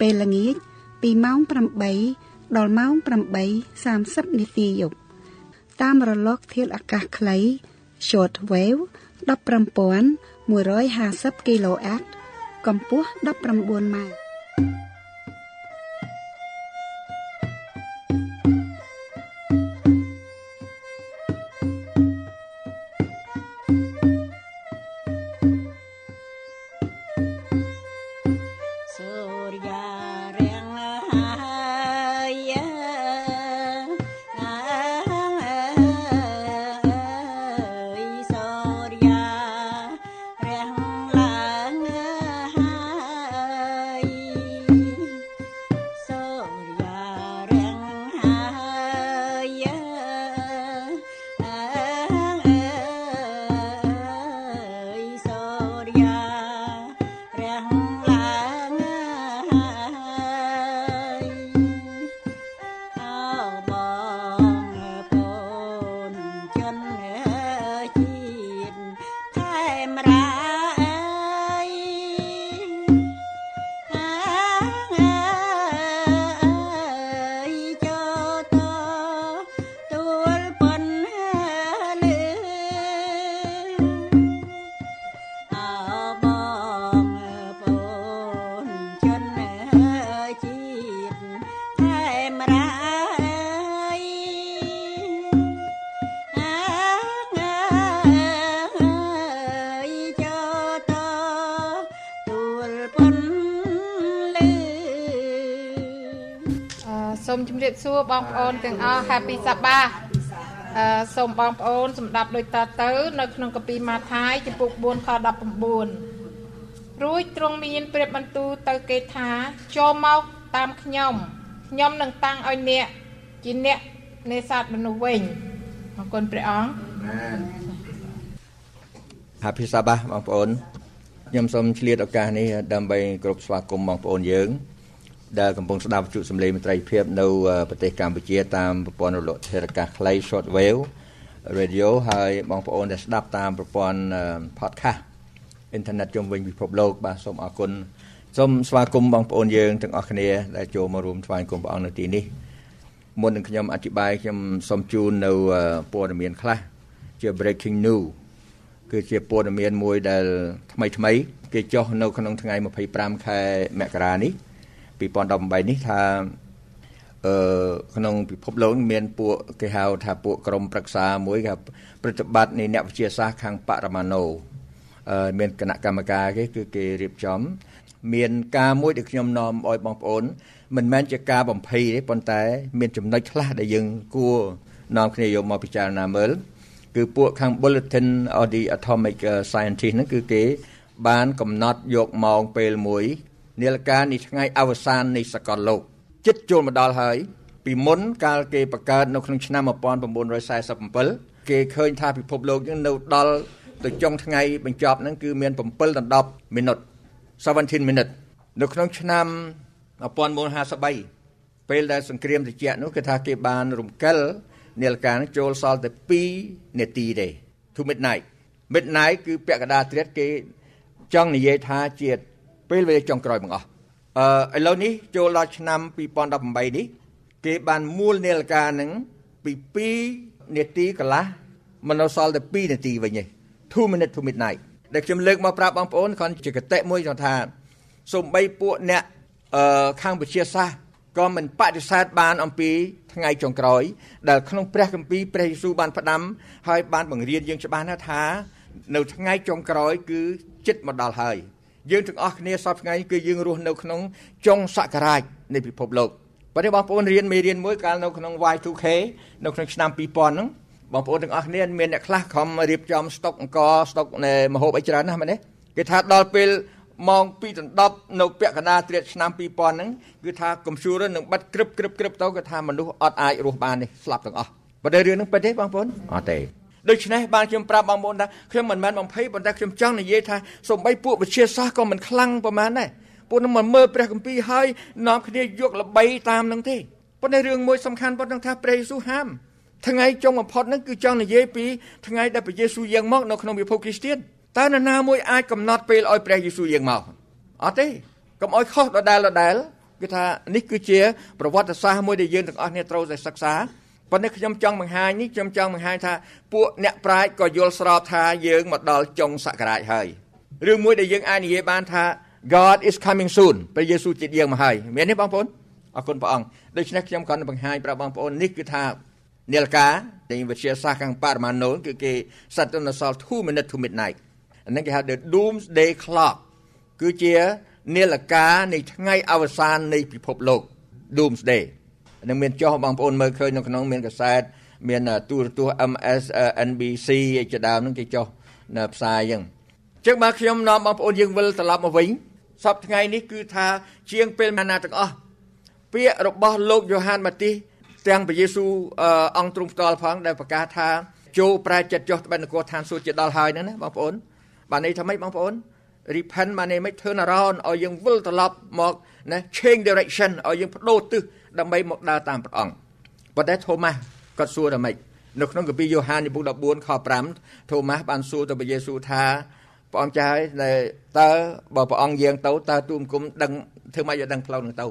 ពេលល្ងាចពីម៉ោង8ដល់ម៉ោង8:30នាទីយប់តាមរលកធាតុអាកាសខ្លី short wave 15150 kHz កម្ពស់19ម៉ែត្រ បសួរបងប្អូនទាំងអស់ Happy Sabbath អឺសូមបងប្អូនសម្ដាប់ដូចតទៅ នៅក្នុងកាពីម៉ាថាយចំពុក4ខ19រួចទ្រង់មានប្រៀបបន្ទូលទៅគេថាចូលមកតាមខ្ញុំខ្ញុំនឹងតាំងឲ្យអ្នកជាអ្នកនេសាទមនុស្សវិញអរគុណព្រះអង្គ Happy Sabbath បងប្អូនខ្ញុំសូមឆ្លៀតឱកាសនេះដើម្បីគោរពស្វាគមន៍បងប្អូនយើង ដែលកំពុងស្ដាប់វិទ្យុសំឡេងមិត្តភាពនៅប្រទេសកម្ពុជាតាមប្រព័ន្ធរលកធាតុអាកាសខ្លី short wave radio ហើយបងប្អូនដែលស្ដាប់តាមប្រព័ន្ធ podcast អ៊ីនធឺណិតជុំវិញពិភពលោកបាទសូមអរគុណសូមស្វាគមន៍បងប្អូនយើងទាំងអស់គ្នាដែលចូលមករួមថ្វាយគុំព្រះអង្គនៅទីនេះមុននឹងខ្ញុំអធិប្បាយខ្ញុំសូមជូននៅព័ត៌មានខ្លះជា breaking news គឺជាព័ត៌មានមួយដែលថ្មីថ្មីគេចុះនៅក្នុងថ្ងៃ25ខែមករានេះ 2018នេះថាអឺក្នុងពិភពលោកមានពួកគេហៅថាពួកក្រុមប្រឹក្សាមួយគេប្រតិបត្តិនៃអ្នកវិទ្យាសាស្ត្រខាងបរមាណូអឺមានគណៈកម្មការគេគឺគេរៀបចំ មានការមួយដែលខ្ញុំនាំឲ្យបងប្អូន មិនមែនជាការបំភ័យទេប៉ុន្តែ មានចំណុចខ្លះដែលយើងគួរនាំគ្នាយកមកពិចារណាមើលគឺពួកខាង Bulletin of the Atomic Scientist ហ្នឹងគឺគេបានកំណត់យកម៉ោងពេលមួយ នាឡិកានៃថ្ងៃអវសាននៃសកលលោកចិត្តចូលមកដល់ហើយពីមុនកាលគេបង្កើតនៅក្នុងឆ្នាំ1947គេឃើញថាពិភពលោកយើងនៅដល់ទៅចុងថ្ងៃបញ្ចប់ហ្នឹងគឺមាន7ដល់10 minute 17 minute នៅក្នុងឆ្នាំ1953ពេលដែលសង្គ្រាមត្រជាក់នោះគឺថាគេបានរំកិលនាឡិកានេះចូលសល់តែ2នាទីទេ to midnight midnight គឺពាក់កណ្ដាលត្រៀតគេចង់និយាយថាជា ពេលវេលាចុងក្រោយបងអស់អឺឥឡូវនេះចូលដល់ឆ្នាំ2018នេះគេបានមូលនាឡិកានឹងពី2នាទីកន្លះមិននៅសល់តែ2នាទីវិញទេ2 minute to midnight ដែលខ្ញុំលើកមកប្រាប់បងប្អូនគ្រាន់ជាកតិមួយថាសូម្បីពួកអ្នកអឺខាងវិទ្យាសាស្ត្រក៏មិនបដិសេធបានអំពីថ្ងៃចុងក្រោយដែលក្នុងព្រះគម្ពីរព្រះយេស៊ូវបានផ្ដាំហើយបានបង្រៀនយើងច្បាស់ណាស់ថា នៅថ្ងៃចុងក្រោយគឺចិត្តមកដល់ហើយ យើងទាំងអស់គ្នាសពថ្ងៃគឺយើងរស់នៅក្នុងចុងសករាជនៃពិភពលោកបើនេះបងប្អូនរៀនមេរៀនមួយកាលនៅក្នុង Y2K នៅក្នុងឆ្នាំ2000ហ្នឹងបងប្អូនទាំងអស់គ្នាមានអ្នកខ្លះខំរៀបចំស្តុកអង្គស្តុកនៃមហូបអីច្រើនណាស់មែនទេគេថាដល់ពេលម៉ោង2ដណ្ដប់នៅពាក់កណ្ដាលត្រៀតឆ្នាំ2000ហ្នឹងគឺថាកុំព្យូទ័រនឹងបិទក្រឹបក្រឹបក្រឹបទៅគឺថាមនុស្សអត់អាចរស់បានទេស្លាប់ទាំងអស់បើតែរឿងហ្នឹងពិតទេបងប្អូនអត់ទេ ដូច្នេះបានខ្ញុំប្រាប់បងប្អូនថាខ្ញុំមិនមែនបំភ័យប៉ុន្តែខ្ញុំចង់និយាយថាសំបីពួកវិទ្យាសាស្ត្រក៏មិនខ្លាំងប្រហែលដែរពួកនឹងមិនមើលព្រះគម្ពីរហើយនាំគ្នាយកល្បីតាមនឹងទេប៉ុន្តែរឿងមួយសំខាន់ប៉ុណ្ណឹងថាព្រះយេស៊ូវហាមថ្ងៃចុងបំផុតហ្នឹងគឺចង់និយាយពីថ្ងៃដែលព្រះយេស៊ូវយាងមកនៅក្នុងវិភពគ្រីស្ទានតើនរណាមួយអាចកំណត់ពេលឲ្យព្រះយេស៊ូវយាងមកអត់ទេកុំឲ្យខុសដដែលដដែលគឺថានេះគឺជាប្រវត្តិសាស្ត្រមួយដែលយើងទាំងអស់គ្នាត្រូវតែសិក្សា ប៉ុន្តែខ្ញុំចង់បង្ហាញនេះខ្ញុំចង់បង្ហាញថាពួកអ្នកប្រាជ្ញក៏យល់ស្របថាយើងមកដល់ចុងសករាជហើយរឿងមួយដែលយើងអាចនិយាយបានថា God is coming soon ព្រះយេស៊ូវជិតយាងមកហើយមានទេបងប្អូនអរគុណព្រះអង្គដូច្នេះខ្ញុំក៏នឹងបង្ហាញប្រាប់បងប្អូននេះគឺថានាឡិកានៃវិទ្យាសាស្ត្រខាងបរិមាណូនគឺគេសត្វនៅសល់2 minute to midnight អានេះគេហៅ the doomsday clock គឺជានាឡិកានៃថ្ងៃអវសាននៃពិភពលោក doomsday នឹងមានចុះបងប្អូនមើលឃើញនៅក្នុងមានកសែតមានទូរទស្សន៍ MS NBC ជាដើមនឹងគេចុះនៅផ្សាយអញ្ចឹងចឹងបើខ្ញុំនាំបងប្អូនយើងវិលត្រឡប់មកវិញសពថ្ងៃនេះគឺថាជាងពេលណាទាំងអស់ពាក្យរបស់លោកយ៉ូហានម៉ាទីសទាំងព្រះយេស៊ូវអង្គទ្រង់ផ្ទាល់ផងដែលប្រកាសថាចូលប្រែចិត្តចុះត្បិតនគរឋានសួគ៌ជាដល់ហើយហ្នឹងណាបងប្អូនបានន័យថាម៉េចបងប្អូន repent បានន័យម៉េច turn around ឲ្យយើងវិលត្រឡប់មកណា change direction ឲ្យយើងបដូរទិស ដើម្បីមកដើរតាមព្រះអង្គប៉ុន្តែថូម៉ាស់គាត់សួរថាម៉េចនៅក្នុងកាពីយ៉ូហានចំពុក14ខ5ថូម៉ាស់បានសួរទៅព្រះយេស៊ូវថាព្រះអង្គចាស់ហើយតើបើព្រះអង្គយាងទៅតើទូមគុំដឹងធ្វើម៉េចឲ្យដឹងផ្លូវនឹងទៅ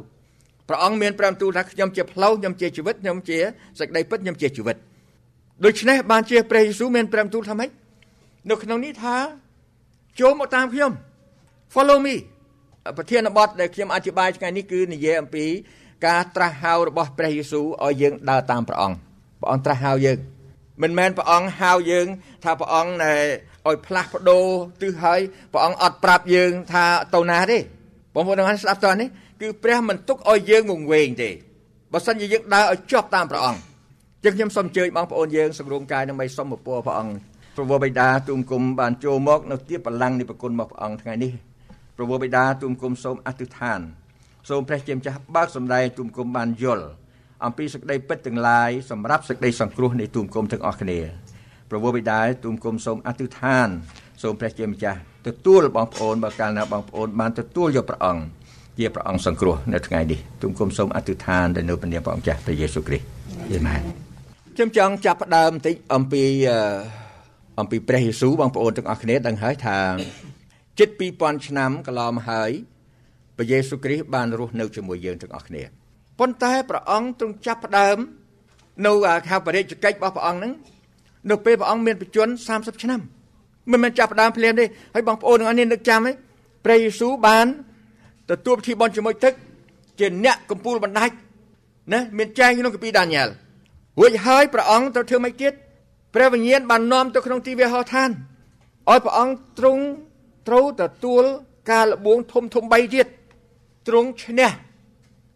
ព្រះអង្គមានប្រាំទូលថាខ្ញុំជាផ្លូវខ្ញុំជាជីវិតខ្ញុំជាសេចក្តីពិតខ្ញុំជាជីវិតដូច្នេះបានជាព្រះយេស៊ូវមានប្រាំទូលថាម៉េចនៅក្នុងនេះថាចូលមកតាមខ្ញុំ follow me ប្រធានបទដែលខ្ញុំអធិប្បាយថ្ងៃនេះគឺនិយាយអំពី ការត្រាស់ហៅរបស់ព្រះយេស៊ូវឲ្យយើងដើរតាមព្រះអង្គព្រះអង្គត្រាស់ហៅយើងមិនមែនព្រះអង្គហៅយើងថាព្រះអង្គឲ្យផ្លាស់ប្ដូរទិសហើយព្រះអង្គអត់ប្រាប់យើងថាទៅណាទេបងប្អូនទាំងអស់ស្ដាប់តើនេះគឺព្រះមិនទុកឲ្យយើងងងវែងទេបើសិនជាយើងដើរឲ្យជាប់តាមព្រះអង្គចឹងខ្ញុំសូមអញ្ជើញបងប្អូនយើងសម្រុំកាយដើម្បីសូមពរព្រះអង្គព្រះវរបិតាទូមគុំបានចូលមកនៅទីបលាំងនៃប្រគុណរបស់ព្រះអង្គថ្ងៃនេះព្រះវរបិតាទូមគុំសូមអធិដ្ឋាន សូមព្រះជាម្ចាស់បើកសម្ដែងទូមគុំបានយល់អំពីសេចក្តីពិតទាំងឡាយសម្រាប់សេចក្តីសង្គ្រោះនៃទូមគុំទាំងអស់គ្នាព្រះវរបិតាទូមគុំសូមអធិដ្ឋានសូមព្រះជាម្ចាស់ទទួលបងប្អូនបើកាលណាបងប្អូនបានទទួលយកព្រះអង្គជាព្រះអង្គសង្គ្រោះនៅថ្ងៃនេះទូមគុំសូមអធិដ្ឋានទៅនៅព្រះនាមព្រះអង្គចាស់ព្រះយេស៊ូវគ្រីស្ទអាមែនខ្ញុំចង់ចាប់ផ្ដើមបន្តិចអំពីអំពីព្រះយេស៊ូវបងប្អូនទាំងអស់គ្នាដឹងហើយថាជិត2000ឆ្នាំកន្លងមកហើយ ព្រះយេស៊ូវគ្រីស្ទបានរស់នៅជាមួយយើងទាំងអស់គ្នាប៉ុន្តែព្រះអង្គទ្រង់ចាប់ផ្ដើមនៅខៅបរិយាកិច្ចរបស់ព្រះអង្គហ្នឹងនៅពេលព្រះអង្គមានបច្ចុប្បន្ន30ឆ្នាំមិនមែនចាប់ផ្ដើមភ្លាមទេហើយបងប្អូនទាំងអស់គ្នានឹកចាំទេព្រះយេស៊ូវបានទទួលពិធីបុណ្យជាមួយទឹកជាអ្នកកំពូលបណ្ដាច់ណាមានចែងក្នុងកាពីដានីយ៉ែលរួចហើយព្រះអង្គទៅធ្វើម៉េចទៀតព្រះវិញ្ញាណបាននាំទៅក្នុងទីវាហោឋានឲ្យព្រះអង្គទ្រង់ត្រូវទទួលការលបួងធំធំ3ទៀត ទ្រង់ឈ្នះ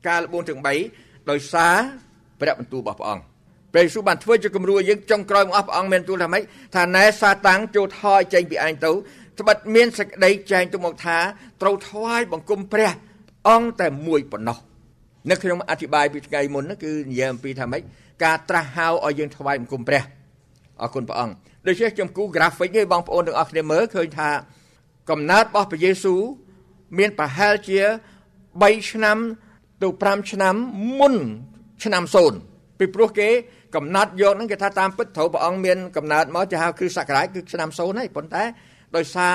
ការលបួងទាំង3ដោយសារព្រះបន្ទូលរបស់ព្រះអង្គព្រះយេស៊ូវបានធ្វើជាគំរូឲ្យយើងចុងក្រោយមកអស់ព្រះអង្គមានទូលថាម៉េចថាណែសាតាំងចូលថយចេញពីឯងទៅត្បិតមានសេចក្តីចែងទៅមកថាត្រូវថ្វាយបង្គំព្រះអង្គតែមួយប៉ុណ្ណោះនៅខ្ញុំអធិប្បាយពីថ្ងៃមុនគឺនិយាយអំពីថាម៉េចការត្រាស់ហៅឲ្យយើងថ្វាយបង្គំព្រះអរគុណព្រះអង្គដូច្នេះខ្ញុំគូ graphic ឲ្យបងប្អូនទាំងអស់គ្នាមើលឃើញថា កំណើតរបស់ព្រះយេស៊ូវមានប្រហែលជា 3ឆ្នាំទៅ5ឆ្នាំមុនឆ្នាំ0ពីព្រោះគេកំណត់យកហ្នឹងគេថាតាមពិតត្រូវព្រះអង្គមានកំណើតមកចាហៅគ្រិស្តសករាជគឺឆ្នាំ0ហើយប៉ុន្តែដោយសារ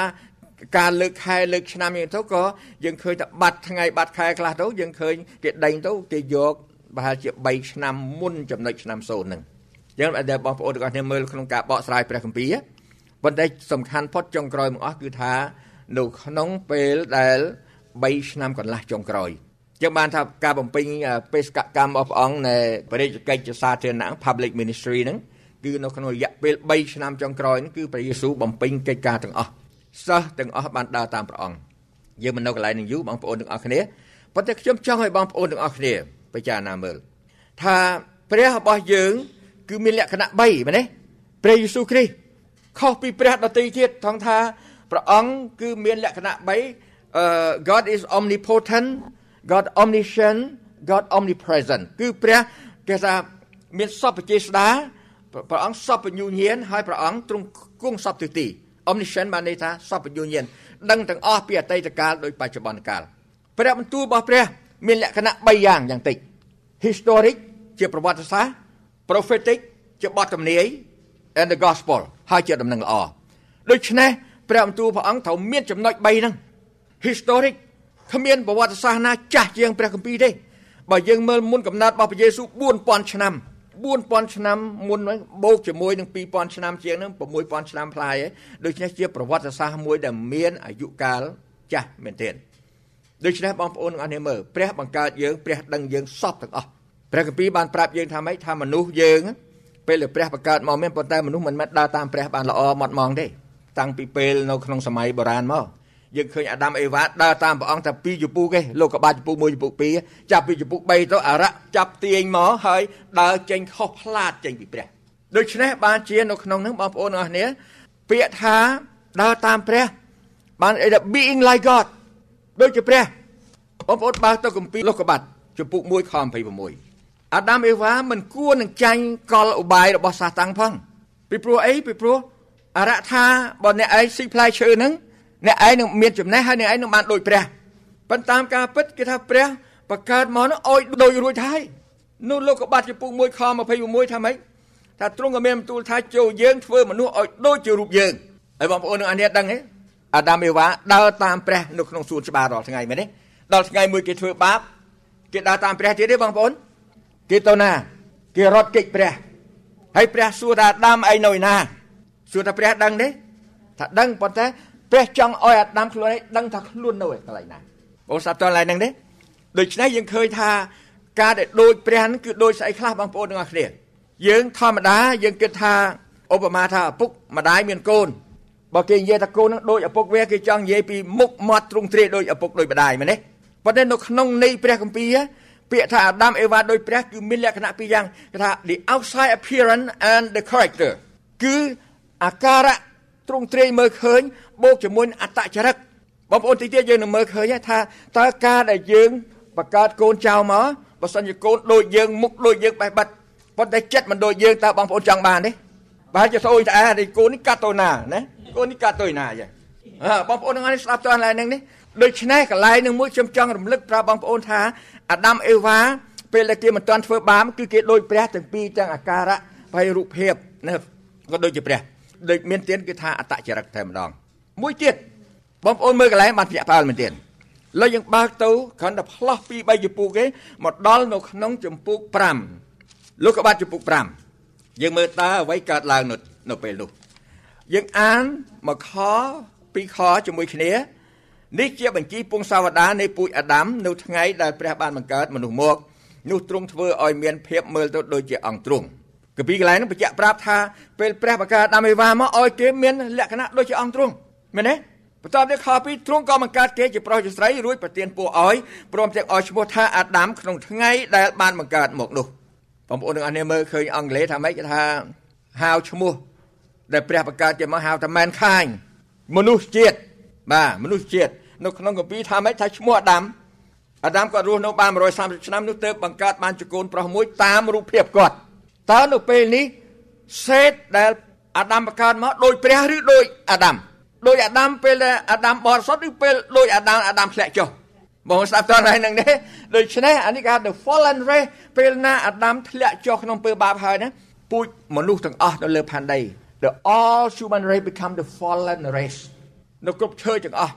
ការលើកខែលើកឆ្នាំយ៉ាងទៅក៏យើងឃើញថាបាត់ថ្ងៃបាត់ខែខ្លះទៅយើងឃើញគេដេញទៅគេយកប្រហែលជា3ឆ្នាំមុនចំណុចឆ្នាំ0ហ្នឹងចឹងតែបងប្អូនទាំងអស់គ្នាមើលក្នុងការបកស្រាយព្រះគម្ពីរប៉ុន្តែសំខាន់ផុតចុងក្រោយមកអស់គឺថានៅក្នុងពេលដែល 3ឆ្នាំកន្លះចុងក្រោយចឹងបានថាការបំពេញបេសកកម្មរបស់ព្រះអង្គនៃបរិយាកិច្ចសាធារណៈ public ministry ហ្នឹងគឺនៅក្នុងរយៈពេល3ឆ្នាំចុងក្រោយនេះគឺព្រះយេស៊ូវបំពេញកិច្ចការទាំងអស់សិស្សទាំងអស់បានដើរតាមព្រះអង្គយើងមិននៅកន្លែងនឹងយូរបងប្អូនទាំងអស់គ្នាប៉ុន្តែខ្ញុំចង់ឲ្យបងប្អូនទាំងអស់គ្នាពិចារណាមើលថាព្រះរបស់យើង គឺមានលក្ខណៈ3មែនទេព្រះយេស៊ូវគ្រីស្ទខុសពីព្រះដទៃទៀតថងថាព្រះអង្គគឺមានលក្ខណៈ3 uh, God is omnipotent God omniscient God omnipresent គឺព្រះគេថាមានសពជាស្ដាព្រះអង្គសពញ្ញុញាណហើយព្រះអង្គទ្រង់គង់សពទិទី omniscient បានន័យថាសពញ្ញុញាណដឹងទាំងអស់ពីអតីតកាលដោយបច្ចុប្បន្នកាលព្រះបន្ទូលរបស់ព្រះមានលក្ខណៈ3យ៉ាងយ៉ាងតិច historic ជាប្រវត្តិសាស្ត្រ prophetic ជាបទទំនាយ and the gospel ហើយជាដំណឹងល្អដូច្នេះព្រះបន្ទូលព្រះអង្គត្រូវមានចំណុច3ហ្នឹង historic គ្មានប្រវត្តិសាស្ត្រណាចាស់ជាងព្រះគម្ពីរទេបើយើងមើលមុនកំណត់របស់ព្រះយេស៊ូវ4000ឆ្នាំ4000ឆ្នាំមុនហ្នឹងបូកជាមួយនឹង2000ឆ្នាំជាងហ្នឹង6000ឆ្នាំផ្លាយឯងដូច្នេះជាប្រវត្តិសាស្ត្រមួយដែលមានអាយុកាលចាស់មែនទែនដូច្នេះបងប្អូនទាំងអស់គ្នាមើលព្រះបង្កើតយើងព្រះដឹងយើងសពទាំងអស់ព្រះគម្ពីរបានប្រាប់យើងថាម៉េចថាមនុស្សយើងពេលដែលព្រះបង្កើតមកមានប៉ុន្តែមនុស្សមិនមែនដើរតាមព្រះបានល្អម៉ត់ម៉ងទេតាំងពីពេលនៅក្នុងសម័យបុរាណមក យើងឃើញអាដាមអេវ៉ាដើរតាមព្រះអង្គតែពីរចំពុកឯងលោកកបាចំពុក1ចំពុក2ចាប់ពីចំពុក3ទៅអារៈចាប់ទាញមកហើយដើរចេញខុសផ្លាតចេញពីព្រះដូច្នេះបានជានៅក្នុងនឹងបងប្អូនទាំងអស់គ្នាពាក្យថាដើរតាមព្រះ បានអីថា being like God ដូចជាព្រះបងប្អូនបើទៅគម្ពីរលោកកបាត់ចំពុក1ខ26អាដាមអេវ៉ាមិនគួរនឹងចាញ់កលឧបាយរបស់សាតាំងផងពីព្រោះអីពីព្រោះអរៈថាបើអ្នកឯងស៊ីផ្លែឈើហ្នឹង អ្នកឯងនឹងមានចំណេះហើយអ្នកឯងនឹងបានដូចព្រះប៉ុន្តែតាមការពិតគេថាព្រះបង្កើតមកនោះឲ្យដូចរួចហើយនោះលោកកបាត់ចំពុក1ខ26ថាម៉េចថាទ្រង់ក៏មានបន្ទូលថាចូលយើងធ្វើមនុស្សឲ្យដូចជារូបយើងហើយបងប្អូននឹងអានេះដឹងទេអាដាមអេវ៉ាដើរតាមព្រះនៅក្នុងសួនច្បាររាល់ថ្ងៃមែនទេដល់ថ្ងៃមួយគេធ្វើបាបគេដើរតាមព្រះទៀតទេបងប្អូនគេទៅណាគេរត់គេចព្រះហើយព្រះសួរថាអាដាមឯងនៅណាសួរថាព្រះដឹងទេថាដឹងប៉ុន្តែ ព្រះចង់ឲ្យអាដាមខ្លួនឯងដឹងថាខ្លួននៅកន្លែងណាបងស្ដាប់តើកន្លែងហ្នឹងទេដូច្នេះយើងឃើញថាការដែលដូចព្រះហ្នឹងគឺដូចស្អីខ្លះបងប្អូនទាំងអស់គ្នាយើងធម្មតាយើងគិតថាឧបមាថាឪពុកម្ដាយមានកូនបើគេនិយាយថាកូននឹងដូចឪពុកវាគេចង់និយាយពីមុខមាត់ទ្រង់ទ្រាយដូចឪពុកដូចម្ដាយមែនទេប៉ុន្តែនៅក្នុងន័យព្រះគម្ពីរពាក្យថាអាដាមអេវ៉ាដូចព្រះគឺមានលក្ខណៈពីរយ៉ាងគេថា the outside appearance and the character គឺអាការៈ ទ្រង់ទ្រាយមើលឃើញបូកជាមួយអត្តចរិតបងប្អូនទីទៀតយើងនឹងមើលឃើញថាតើការដែលយើងបង្កើតកូនចៅមកបើសិនជាកូនដូចយើងមុខដូចយើងបេះបិទប៉ុន្តែចិត្តមិនដូចយើងតើបងប្អូនចង់បានទេបើជាស្អុយតែអាកូននេះកាត់ទៅណាណាកូននេះកាត់ទៅណាចាបងប្អូននឹងស្ដាប់តើឡើយនឹងនេះដូច្នេះកន្លែងនឹងមួយខ្ញុំចង់រំលឹកប្រាប់បងប្អូនថាអាដាមអេវ៉ាពេលដែលគេមិនទាន់ធ្វើបាបគឺគេដូចព្រះទាំងពីរទាំងអាការៈហើយរូបភាពណាក៏ដូចជាព្រះ ដូចមានទៀនគឺថាអតចរិតតែម្ដង មួយទៀតបងប្អូនមើលកន្លែងបានភ្ញាក់ផ្អើលមែនទេឥឡូវយើងបើកទៅគ្រាន់តែផ្លោះពី3ចំពុកគេមកដល់នៅក្នុងចំពុក5លោកកបាត់ចំពុក5យើងមើលតើអ្វីកើតឡើងនៅនៅពេលនោះយើងអានមកខពីខជាមួយគ្នានេះជាបញ្ជីពងសាវតានៃពូជអាដាមនៅថ្ងៃដែលព្រះបានបង្កើតមនុស្សមកនោះទ្រង់ធ្វើឲ្យមានភាពមើលទៅដូចជាអង្គទ្រង់ កាពីកន្លែងនោះបញ្ជាក់ប្រាប់ថាពេលព្រះបង្កើតអាដាមអេវ៉ាមកឲ្យគេមានលក្ខណៈដូចជាអង្គទ្រង់មែនទេបន្ទាប់ទៀតខ2ទ្រង់ក៏បង្កើតគេជាប្រុសជាស្រីរួចប្រទានពួកឲ្យព្រមទាំងឲ្យឈ្មោះថាអាដាមក្នុងថ្ងៃដែលបានបង្កើតមកនោះបងប្អូនទាំងអស់គ្នាមើលឃើញអង់គ្លេសថាម៉េចគេថាហៅឈ្មោះដែលព្រះបង្កើតជាមកហៅថា mankind មនុស្សជាតិបាទមនុស្សជាតិនៅក្នុងកាពីថាម៉េចថាឈ្មោះអាដាមអាដាមគាត់រស់នៅបាន130ឆ្នាំនោះទើបបង្កើតបានជាកូនប្រុសមួយតាមរូបភាពគាត់ តើនៅពេលនេះសេតដែលអាដាមបង្កើតមកដោយព្រះឬដោយអាដាមដោយអាដាមពេលដែលអាដាមបរិសុទ្ធឬពេលដោយអាដាមអាដាមធ្លាក់ចុះបងស្ដាប់តើហើយនឹងនេះដូច្នេះអានេះគេហៅ the fallen race ពេលណាអាដាមធ្លាក់ចុះក្នុងពើបាបហើយណាពូជមនុស្សទាំងអស់នៅលើផែនដី the all human race become the fallen race នៅគ្រប់ឈើទាំងអស់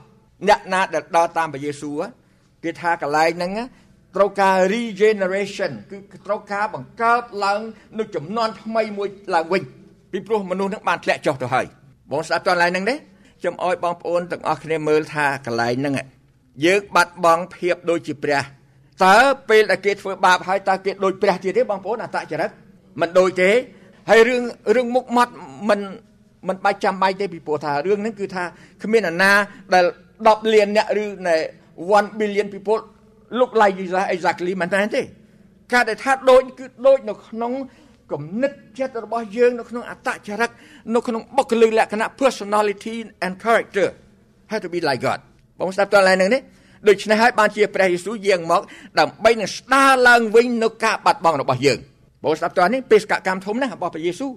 អ្នកណាដែលដើរតាមព្រះយេស៊ូវគេថាកន្លែងហ្នឹង ត្រូវការ regeneration គឺត្រូវការបង្កើតឡើងនៅចំនួនថ្មីមួយឡើងវិញពីព្រោះមនុស្សនឹងបានធ្លាក់ចុះទៅហើយបងស្ដាប់តកន្លែងហ្នឹងទេខ្ញុំអោយបងប្អូនទាំងអស់គ្នាមើលថាកន្លែងហ្នឹងយើងបាត់បង់ភាពដូចជាព្រះតើពេលដែលគេធ្វើបាបហើយតើគេដូចព្រះទៀតទេបងប្អូនអតចរិតមិនដូចទេហើយរឿងរឿងមុខមាត់មិនមិនបាច់ចាំបាច់ទេពីព្រោះថារឿងហ្នឹងគឺថាគ្មានអាណាដែល10លានអ្នកឬ1 billion people look like Jesus exactly មិនមែនទេការដែលថាដូចគឺដូចនៅក្នុងគំនិតចិត្តរបស់យើងនៅក្នុងអត្តចរិតនៅក្នុងបុគ្គលិកលក្ខណៈ personality and character have to be like God បងស្ដាប់តើឡើយនឹងនេះដូច្នេះហើយបានជាព្រះយេស៊ូវយាងមកដើម្បីនឹងស្ដារឡើងវិញនៅការបាត់បង់របស់យើងបងស្ដាប់តើនេះបេសកកម្មធំណាស់របស់ព្រះយេស៊ូវ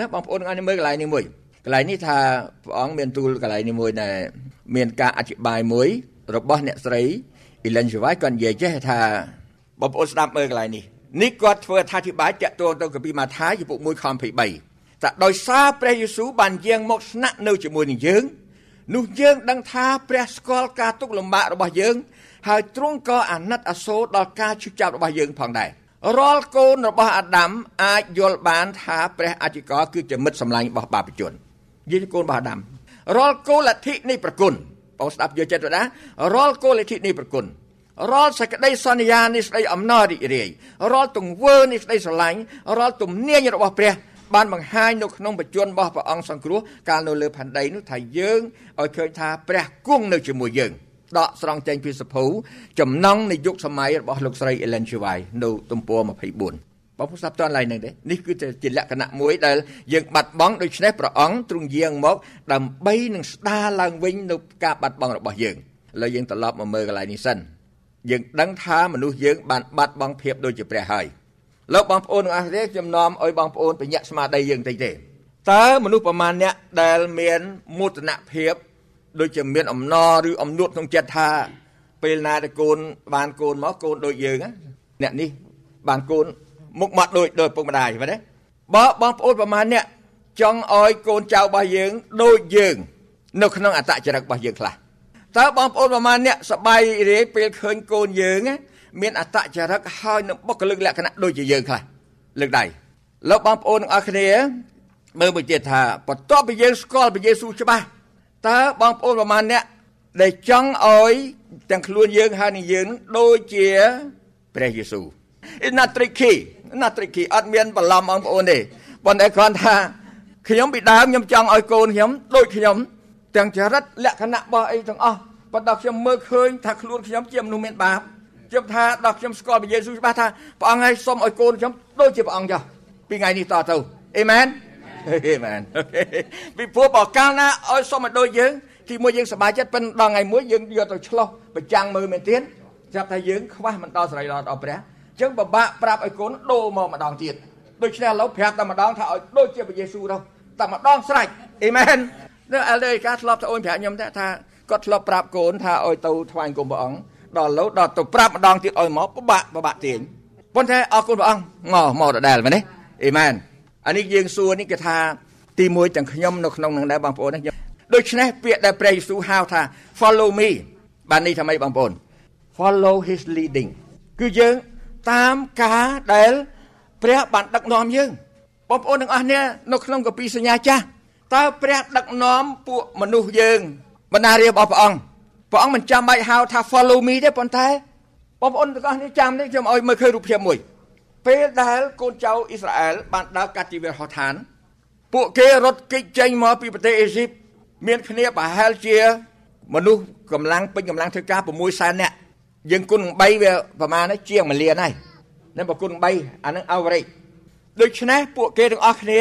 ណាបងប្អូនអរមើលកន្លែងនេះមួយកន្លែងនេះថាព្រះអង្គមានទូលកន្លែងនេះមួយដែលមានការអធិប្បាយមួយរបស់អ្នកស្រី Ellen G. White គាត់និយាយចេះថាបងប្អូនស្ដាប់មើលកន្លែងនេះនេះគាត់ធ្វើអធិប្បាយតាក់ទងទៅកាពីម៉ាថាយជំពូក1ខ23តែដោយសារព្រះយេស៊ូវបានយាងមកស្នាក់នៅជាមួយនឹងយើងនោះយើងដឹងថាព្រះស្គាល់ការទុកលំបាករបស់យើង ហើយទ្រង់ក៏អាណិតអាសូរដល់ការឈឺចាប់របស់យើងផងដែររាល់កូនរបស់អាដាមអាចយល់បានថាព្រះអធិការគឺជាមិត្តសម្លាញ់របស់បាបជននិយាយកូនរបស់អាដាមរាល់គោលលទ្ធិនៃប្រគុណ បងស្ដាប់យកចិត្តទៅណារាល់គោលលទ្ធិនៃប្រគុណរាល់សេចក្តីសន្យានៃស្ដីអំណររីករាយរាល់ទង្វើនៃស្ដីស្រឡាញ់រាល់ទំនាញរបស់ព្រះបានបង្ហាញនៅក្នុងបច្ចុប្បន្នរបស់ព្រះអង្គសង្គ្រោះកាលនៅលើផែនដីនោះថាយើងឲ្យឃើញថាព្រះគង់នៅជាមួយយើងដកស្រង់ចេញពីសភៅចំណងនៃយុគសម័យរបស់លោកស្រី Ellen Chivai នៅទំព័រ24 បងប្អូនស្ដាប់តន់ឡើយនឹងទេនេះគឺជាលក្ខណៈមួយដែលយើងបាត់បង់ដូច្នេះព្រះអង្គទ្រង់យាងមក ដើម្បីនឹងស្ដារឡើងវិញនៅការបាត់បង់របស់យើងឥឡូវយើងត្រឡប់មកមើលកន្លែងនេះសិនយើងដឹងថាមនុស្សយើងបានបាត់បង់ភាពដូចជាព្រះហើយលោកបងប្អូនទាំងអស់គ្នាចំណោមឲ្យបងប្អូនបញ្ញាក់ស្មារតីយើងតិចទេតើមនុស្សប្រមាណអ្នកដែលមានមោទនភាពដូចជាមានអំណរឬអំនួតក្នុងចិត្តថា ពេលណាតែកូនបានកូនមកកូនដូចយើងអ្នកនេះបានកូន មុខមាត់ដូចដូចពុកម្ដាយមែនទេបើបងប្អូនប្រមាណអ្នកចង់ឲ្យកូនចៅរបស់យើងដូចយើង នៅក្នុងអត្តចរិតរបស់យើងខ្លះតើបងប្អូនប្រមាណអ្នកសប្បាយរីកពេលឃើញកូនយើងមានអត្តចរិតហើយនឹងបុគ្គលិកលក្ខណៈដូចជាយើងខ្លះលើកដៃលោកបងប្អូនទាំងអស់គ្នាមើលមួយទៀតថាបន្ទាប់ពីយើងស្គាល់ព្រះយេស៊ូវច្បាស់តើបងប្អូនប្រមាណអ្នកដែលចង់ឲ្យទាំងខ្លួនយើងហើយនឹងយើងដូចជាព្រះយេស៊ូវ It's not tricky not tricky អត់មានបន្លំបងប្អូនទេប៉ុន្តែគ្រាន់ថាខ្ញុំពីដើមខ្ញុំចង់ឲ្យកូនខ្ញុំដូចខ្ញុំទាំងចរិតលក្ខណៈរបស់អីទាំងអស់ប៉ុន្តែខ្ញុំមើលឃើញថាខ្លួនខ្ញុំជាមនុស្សមានបាបខ្ញុំថាដល់ខ្ញុំស្គាល់ព្រះយេស៊ូវច្បាស់ថាព្រះអង្គឲ្យសុំឲ្យកូនខ្ញុំដូចជាព្រះអង្គចុះពីថ្ងៃនេះតទៅអេមែនអេមែនពីព្រោះបើកាលណាឲ្យសុំឲ្យដូចយើងទីមួយយើងសប្បាយចិត្តប៉ុន្តែដល់ថ្ងៃមួយយើងយកទៅឆ្លោះប្រចាំងមើលមែនទៀតចាប់ថាយើងខ្វះមិនដល់សេរីដល់ដល់ព្រះ អញ្ចឹងពិបាកប្រាប់ឲ្យកូនដូរមកម្ដងទៀតដូច្នេះឥឡូវប្រាប់តែម្ដងថាឲ្យដូចជាព្រះយេស៊ូវទៅតែម្ដងស្រេចអេមែននៅអលដេកាធ្លាប់ទៅអូនប្រាប់ខ្ញុំថាគាត់ធ្លាប់ប្រាប់កូនថាឲ្យទៅថ្វាយគុំព្រះអង្គដល់លោដល់ទៅប្រាប់ម្ដងទៀតឲ្យមកពិបាកពិបាកទាញប៉ុន្តែអរគុណព្រះអង្គមកមកដដែលមែនទេអេមែនអានេះយើងសួរនេះគេថាទីមួយទាំងខ្ញុំនៅក្នុងនឹងដែរបងប្អូនខ្ញុំដូច្នេះពាក្យដែលព្រះយេស៊ូវហៅថា follow me បាននេះថាម៉េចបងប្អូន follow his leading គឺយើង តាមការដែល ព្រះបានដឹកនាំយើងបងប្អូនទាំងអស់គ្នានៅក្នុងកាពីសញ្ញាចាស់តើព្រះដឹកនាំពួកមនុស្សយើងបណ្ដារារបស់ព្រះអង្គព្រះអង្គមិនចាំបាច់ហៅថា follow me ទេប៉ុន្តែបងប្អូនទាំងអស់នេះចាំនេះខ្ញុំឲ្យមើលឃើញរូបភាពមួយ ពេលដែលកូនចៅអ៊ីស្រាអែលបានដើរកាត់ជីវិតហោឋាន ពួកគេរត់គេចចេញមកពីប្រទេសអេស៊ីបមានគ្នាប្រហែលជា មនុស្សកម្លាំងពេញកម្លាំងធ្វើការ6សែននាក់ យើងគុណ3វាប្រហែលនេះជាង1លានហើយនឹងបើគុណ3អានឹង average ដូច្នេះពួកគេទាំងអស់គ្នា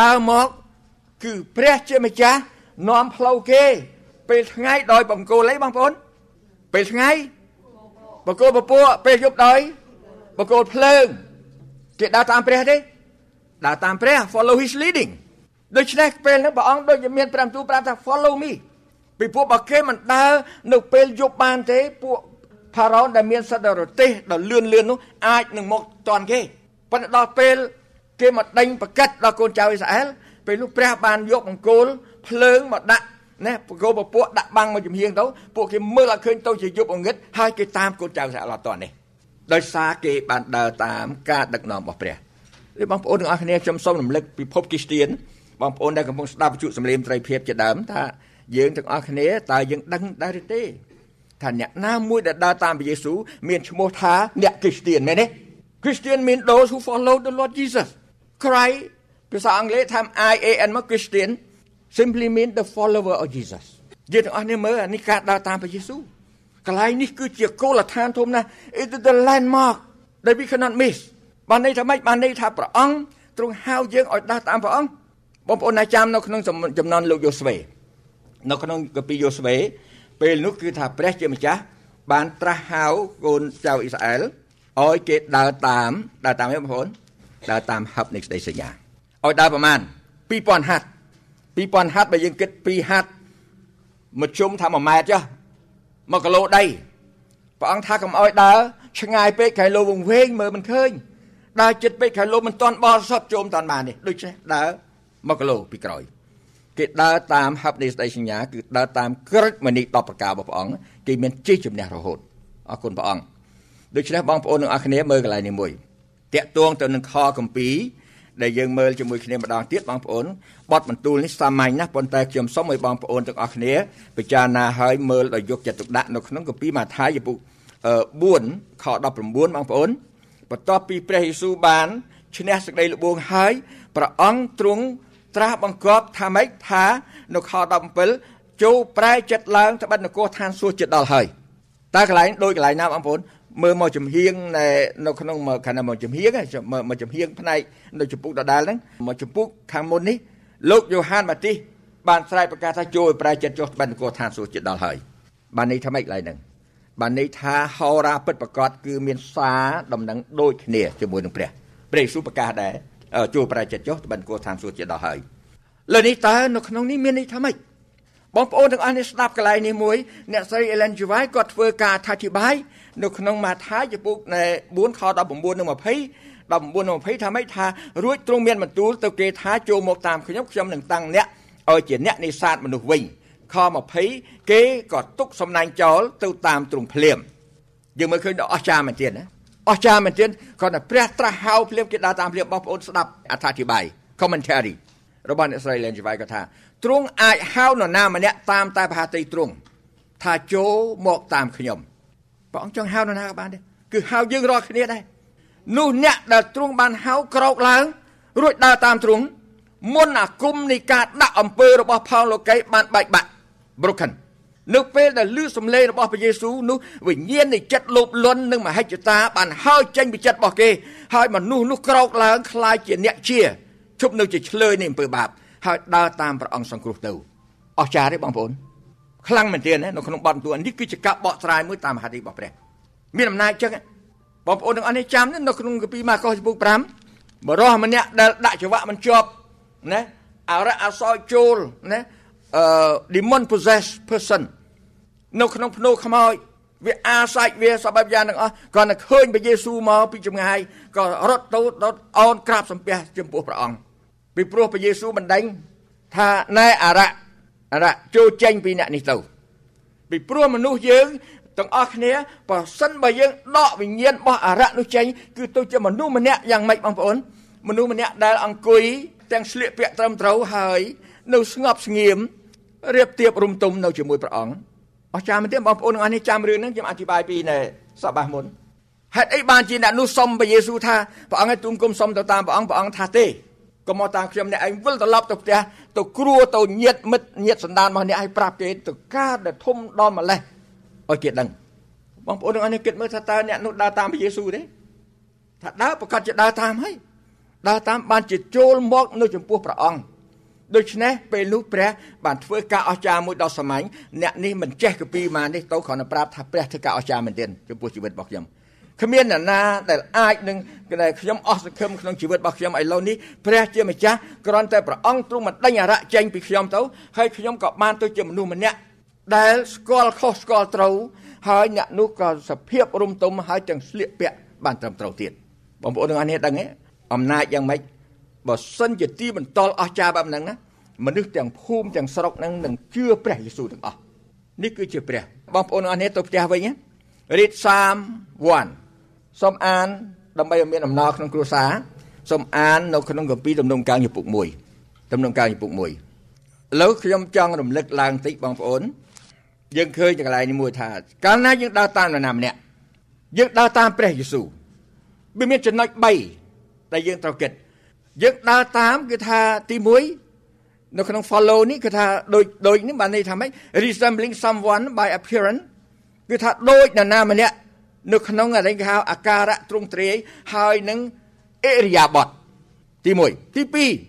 ដើរមកគឺព្រះជាម្ចាស់នាំផ្លូវគេ ពេលថ្ងៃដោយបង្គោលអីបងប្អូនពេលថ្ងៃបង្គោលពពួកពេលយប់ដោយបង្គោលភ្លើងគេដើរតាមព្រះទេដើរតាមព្រះ follow his leading ដូច្នេះពេលហ្នឹងព្រះអង្គដូចជាមាន5ទូប្រាប់ថា follow me ពីពួកបើគេមិនដើរនៅពេលយប់បានទេពួក ផារ៉ូនដែលមានសិទ្ធិរទេសដ៏លឿនលឿននោះអាចនឹងមកតន់គេប៉ុន្តែដល់ពេលគេមកដេញប្រកាត់ដល់កូនចៅអ៊ីស្រាអែលពេលនោះព្រះបានយកបង្គោលភ្លើងមកដាក់ណាបកោពពួកដាក់បាំងមកចំហៀងទៅពួកគេមើលអត់ឃើញទៅជាយប់អងឹតហើយគេតាមកូនចៅសាក់អត់តនេះដោយសារគេបានដើរតាមការដឹកនាំរបស់ព្រះនេះបងប្អូនទាំងអស់គ្នាខ្ញុំសូមរំលឹកពិភពគ្រីស្ទៀនបងប្អូនដែលកំពុងស្ដាប់វិទ្យុសំឡេងត្រីភាពជាដើមថាយើងទាំងអស់គ្នាតើយើងដឹងដែរទេ ថាអ្នកណាមួយដែលដើរតាមព្រះយេស៊ូវមានឈ្មោះថាអ្នកគ្រីស្ទៀនមែនទេ Christian mean those who follow the Lord Jesus Christ ភាសាអង់គ្លេសថា I A N មក Christian simply mean the follower of Jesus យើងទាំងអស់នេះមើលអានេះការដើរតាមព្រះយេស៊ូវកន្លែងនេះគឺជាគោលដ្ឋានធំណាស់ it is the landmark that we cannot miss បានន័យថាម៉េចបានន័យថាព្រះអង្គទ្រង់ហៅយើងឲ្យដើរតាមព្រះអង្គបងប្អូនអាចចាំនៅក្នុងចំណន់លោកយូស្វេនៅក្នុងកាពីយូស្វេ ពេលនោះគឺថាព្រះជាម្ចាស់បានត្រាស់ហៅកូនចៅអ៊ីស្រាអែលឲ្យគេដើរតាមដើរតាមទេបងប្អូនដើរតាមហឹបនៃក្តីសញ្ញាឲ្យដើរប្រមាណ2000ហាត់2000ហាត់បើយើងគិត2ហាត់មួយជុំថា1ម៉ែត្រចុះ1គីឡូដីព្រះអង្គថាកុំឲ្យដើរឆ្ងាយពេកខែលោវងវែងមើលមិនឃើញដើរចិត្តពេកខែលោមិនទាន់បរិសុទ្ធជុំតាន់បាននេះដូច្នេះដើរ1គីឡូពីក្រោយ គេដើរតាមហັບនៃស្ដីសញ្ញាគឺដើរតាមក្រឹតមនី10ប្រការរបស់ព្រះអង្គគេមានជ័យជំនះរហូតអរគុណព្រះអង្គដូច្នេះបងប្អូនទាំងអស់គ្នាមើលកន្លែងនេះមួយតាក់ទងទៅនឹងខកម្ពីដែលយើងមើលជាមួយគ្នាម្ដងទៀតបងប្អូនបទបន្ទូលនេះសាមញ្ញណាស់ប៉ុន្តែខ្ញុំសូមឲ្យបងប្អូនទាំងអស់គ្នាពិចារណាហើយមើលដោយយកចិត្តទុកដាក់នៅក្នុងគម្ពីរម៉ាថាយពុ4ខ19បងប្អូនបន្ទាប់ពីព្រះយេស៊ូវបានឈ្នះសេចក្តីល្បួងហើយព្រះអង្គទ្រង់ ត្រាស់បង្គាប់ថាម៉េចថានៅខ17ចូលប្រែចិត្តឡើងត្បិតនគរឋានសួគ៌ចិត្តដល់ហើយតើកន្លែងដូចកន្លែងណាបងប្អូនមើលមកចំហៀងនៅក្នុងមកខាងមកចំហៀងមកចំហៀងផ្នែកនៅចំពុកដដាលហ្នឹងមកចំពុកខាងមុននេះលោកយ៉ូហានម៉ាទីសបានស្រែកប្រកាសថាចូលប្រែចិត្តចុះត្បិតនគរឋានសួគ៌ចិត្តដល់ហើយបាននេះថាម៉េចកន្លែងហ្នឹងបានន័យថាហោរាពិតប្រកបគឺមានសារដំណឹងដូចគ្នាជាមួយនឹងព្រះព្រះយេស៊ូវប្រកាសដែរ ជួបប្រជាចុះបិណ្ឌគួរឋានសួគ៌ជាដល់ហើយលើនេះតើនៅក្នុងនេះមានន័យថាម៉េចបងប្អូនទាំងអស់នេះស្ដាប់កន្លែងនេះមួយអ្នកស្រី Ellen G. White គាត់ធ្វើការអធិប្បាយនៅក្នុងម៉ាថាយចំពុក4ខ19និង20 19និង20ថាម៉េចថារួចទ្រង់មានបន្ទូលទៅគេថាចូលមកតាមខ្ញុំខ្ញុំនឹងតាំងអ្នកឲ្យជាអ្នកនេសាទមនុស្សវិញខ20គេក៏ទុកសំណាញ់ចោលទៅតាមទ្រង់ភ្លាមយើងមើលឃើញដល់អស្ចារ្យមែនទែនណា អស្ចារ្យមែនទែនគាត់តែព្រះត្រាស់ហៅភ្លាមគេដើរតាមភ្លាមបងប្អូនស្ដាប់អត្ថាធិប្បាយ commentary របស់អ្នកស្រី Len Jivai គាត់ថាទ្រង់អាចហៅនរណាម្នាក់តាមតែប្រហាតីទ្រង់ថាចូលមកតាមខ្ញុំព្រះអង្គចង់ហៅនរណាក៏បានដែរគឺហៅយើងរាល់គ្នាដែរនោះអ្នកដែលទ្រង់បានហៅក្រោកឡើងរួចដើរតាមទ្រង់មុនអាគមនៃការដាក់អំពើរបស់ផោលលោកីបានបែកបាក់ broken នៅពេលដែលឮសំឡេងរបស់ព្រះយេស៊ូវនោះវិញ្ញាណនៃចិត្តលោភលន់និងមហិច្ឆតាបានហើរចេញពីចិត្តរបស់គេហើយមនុស្សនោះក្រោកឡើងคล้ายជាអ្នកជាជប់នៅជាឆ្លើយនៃអំពើបាបហើយដើរតាមព្រះអង្គសង្គ្រោះទៅអស្ចារ្យទេបងប្អូនខ្លាំងមែនទែននៅក្នុងបទបន្ទូលនេះគឺជាការបកស្រាយមួយតាមហាឌីរបស់ព្រះមានអំណាចចឹងបងប្អូនទាំងអស់នេះចាំនៅក្នុងកាពីម៉ាកុសចំពោះ5បរោះម្នាក់ដែលដាក់ច្រវាក់មិនជាប់ណាអរៈអសោចូលណាអឺ demon possessed person នៅក្នុងភ្នូខ្មោចវាអាសាច់វាសពបែបយ៉ាងទាំងអស់គាត់តែឃើញព្រះយេស៊ូវមកពីចម្ងាយក៏រត់ទៅដល់អោនក្រាបសំពះចំពោះព្រះអង្គពីព្រោះព្រះយេស៊ូវបណ្ដេញថាណែអរៈអរៈចូលចេញពីអ្នកនេះទៅពីព្រោះមនុស្សយើងទាំងអស់គ្នាបើសិនបើយើងដកវិញ្ញាណរបស់អរៈនោះចេញគឺទៅជាមនុស្សម្នាក់យ៉ាងម៉េចបងប្អូនមនុស្សម្នាក់ដែលអង្គុយទាំងស្លៀកពាក់ត្រឹមត្រូវហើយនៅស្ងប់ស្ងៀមរៀបទៀបរុំទុំនៅជាមួយព្រះអង្គ អស្ចារ្យមែនទេបងប្អូនទាំងអស់នេះចាំរឿងហ្នឹងខ្ញុំអធិប្បាយពីនៅសបាសមុនហេតុអីបានជាអ្នកនោះសុំព្រះយេស៊ូវថាព្រះអង្គឲ្យទូមគុំសុំទៅតាមព្រះអង្គព្រះអង្គថាទេកុំមកតាមខ្ញុំអ្នកឯងវិលត្រឡប់ទៅផ្ទះទៅគ្រួទៅញាតមិត្តញាតសន្តានរបស់អ្នកឲ្យប្រាប់គេទៅការដែលធំដល់ម្លេះឲ្យគេដឹងបងប្អូនទាំងអស់នេះគិតមើលថាតើអ្នកនោះដើរតាមព្រះយេស៊ូវទេថាដើរប្រកាសជាដើរតាមហើយដើរតាមបានជាចូលមកនៅចំពោះព្រះអង្គ ដូច្នេះពេលនោះព្រះបានធ្វើការអស្ចារ្យមួយដល់សាមញ្ញអ្នកនេះមិនចេះកពីមកនេះទៅគ្រាន់តែប្រាប់ថាព្រះធ្វើការអស្ចារ្យមែនទែនចំពោះជីវិតរបស់ខ្ញុំគ្មានអ្នកណាដែលអាចនឹងដែលខ្ញុំអស់សង្ឃឹមក្នុងជីវិតរបស់ខ្ញុំឥឡូវនេះព្រះជាម្ចាស់គ្រាន់តែព្រះអង្គទ្រង់មិនដេញអរៈចេញពីខ្ញុំទៅហើយខ្ញុំក៏បានទៅជាមនុស្សម្នាក់ដែលស្គាល់ខុសស្គាល់ត្រូវហើយអ្នកនោះក៏សភាពរំទុំហើយទាំងស្លៀកពាក់បានត្រឹមត្រូវទៀតបងប្អូនទាំងអស់នេះដឹងទេអំណាចយ៉ាងម៉េច បើសិនជាទីបន្ទាល់អស្ចារ្យបែបហ្នឹងណាមនុស្សទាំងភូមិទាំងស្រុកហ្នឹងនឹងជឿព្រះយេស៊ូវទាំងអស់នេះគឺជាព្រះបងប្អូនអរនេះទៅផ្ទះវិញណារីតសាម1សូមអានដើម្បីឲ្យមានអំណរក្នុងគ្រួសារសូមអាននៅក្នុងគម្ពីរទំនុំកាងជំពូក1ទំនុំកាងជំពូក1ឥឡូវខ្ញុំចង់រំលឹកឡើងតិចបងប្អូនយើងឃើញកន្លែងនេះមួយថាកាលណាយើងដើរតាមនរណាម្នាក់យើងដើរតាមព្រះយេស៊ូវវាមានចំណុច3ដែលយើងត្រូវគិត យើងដើរតាមគឺថាទី1នៅក្នុង follow នេះគឺថាដូចដូចនេះបានន័យថាម៉េច resembling someone by appearance គឺថាដូចនរណាម្នាក់នៅក្នុងអរិយគេហៅអាការៈទ្រង់ទ្រាយហើយនឹងអរិយាបថទី1ទី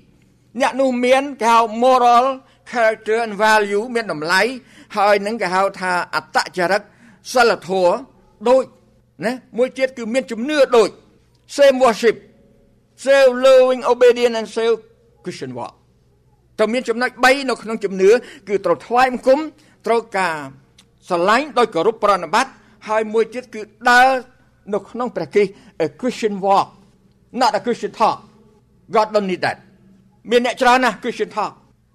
2អ្នកនោះមានគេហៅ moral character and value មានតម្លៃហើយនឹងគេហៅថាអត្តចរិតសិលធម៌ដូចណាមួយទៀតគឺមានជំនឿដូច same worship same loving obedience and same Christian walk តើមានចំណុច3នៅក្នុងជំនឿគឺត្រូវថ្វាយបង្គំត្រូវការស្រឡាញ់ដោយគោរពប្រណិប័តហើយមួយទៀតគឺដើរនៅក្នុងព្រះគ្រីស្ទ a Christian walk not a Christian talk God don't need that មានអ្នកច្រើនណាស់ Christian talk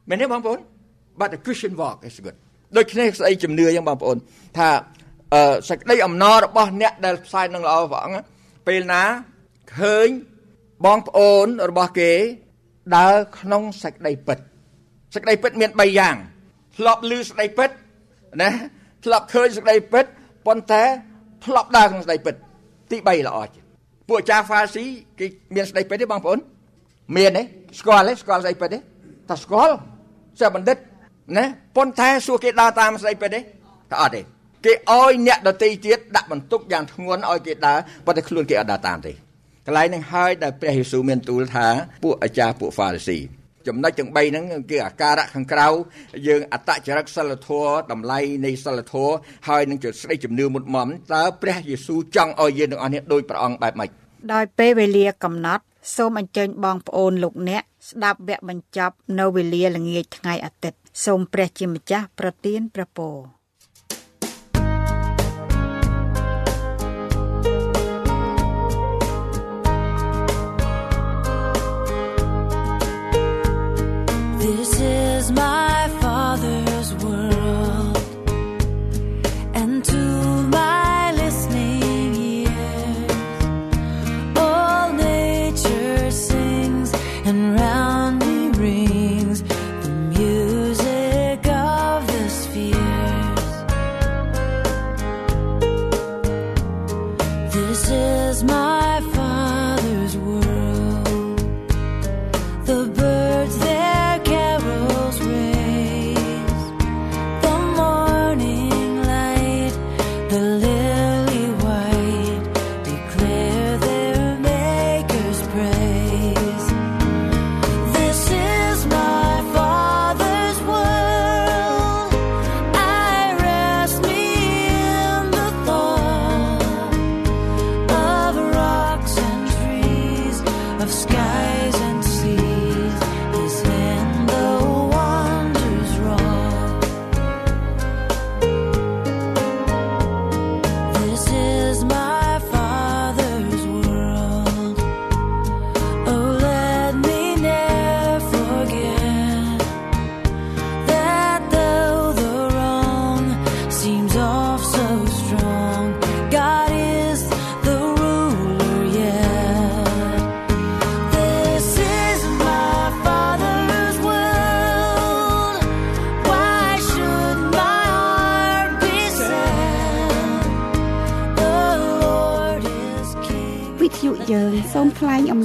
មែនទេបងប្អូន but a Christian walk is good ដូចគ្នាស្អីជំនឿយ៉ាងបងប្អូន ថាអឺសេចក្តីអំណររបស់អ្នកដែលផ្សាយនឹងល្អព្រះអង្គពេលណាឃើញ បងប្អូនរបស់គេដើរក្នុងសេចក្តីពិតសេចក្តីពិតមាន3យ៉ាងធ្លាប់ឮសេចក្តីពិតណាធ្លាប់ឃើញសេចក្តីពិតប៉ុន្តែធ្លាប់ដើរក្នុងសេចក្តីពិត ទី3ល្អជាងពួកអាចារ្យហ្វាស៊ីគេមានសេចក្តីពិតទេបងប្អូនមានទេស្គាល់ទេស្គាល់ស្អីពិតទេថាស្គាល់សិស្សបណ្ឌិតណាប៉ុន្តែសួរគេដើរតាមស្អីពិតទេថាអត់ទេគេឲ្យអ្នកដតីទៀតដាក់បន្ទុកយ៉ាងធ្ងន់ឲ្យគេដើរប៉ុន្តែខ្លួនគេអត់ដើរតាមទេ កន្លែងហ្នឹងហើយដែលព្រះយេស៊ូវមានទូលថាពួកអាចារ្យពួកហ្វារីស៊ីចំណុចទាំង3ហ្នឹងគឺអាការៈខាងក្រៅយើងអតចរិតសិលធម៌តម្លៃនៃសិលធម៌ហើយនឹងជាស្ដីជំនឿមុតមមតើព្រះយេស៊ូវចង់ឲ្យយើងទាំងអស់នេះដូចព្រះអង្គបែបម៉េចដោយពេលវេលាកំណត់សូមអញ្ជើញបងប្អូនលោកអ្នកស្ដាប់វគ្គបញ្ចប់នៅវេលាល្ងាចថ្ងៃអាទិត្យសូមព្រះជាម្ចាស់ប្រទានព្រះពរ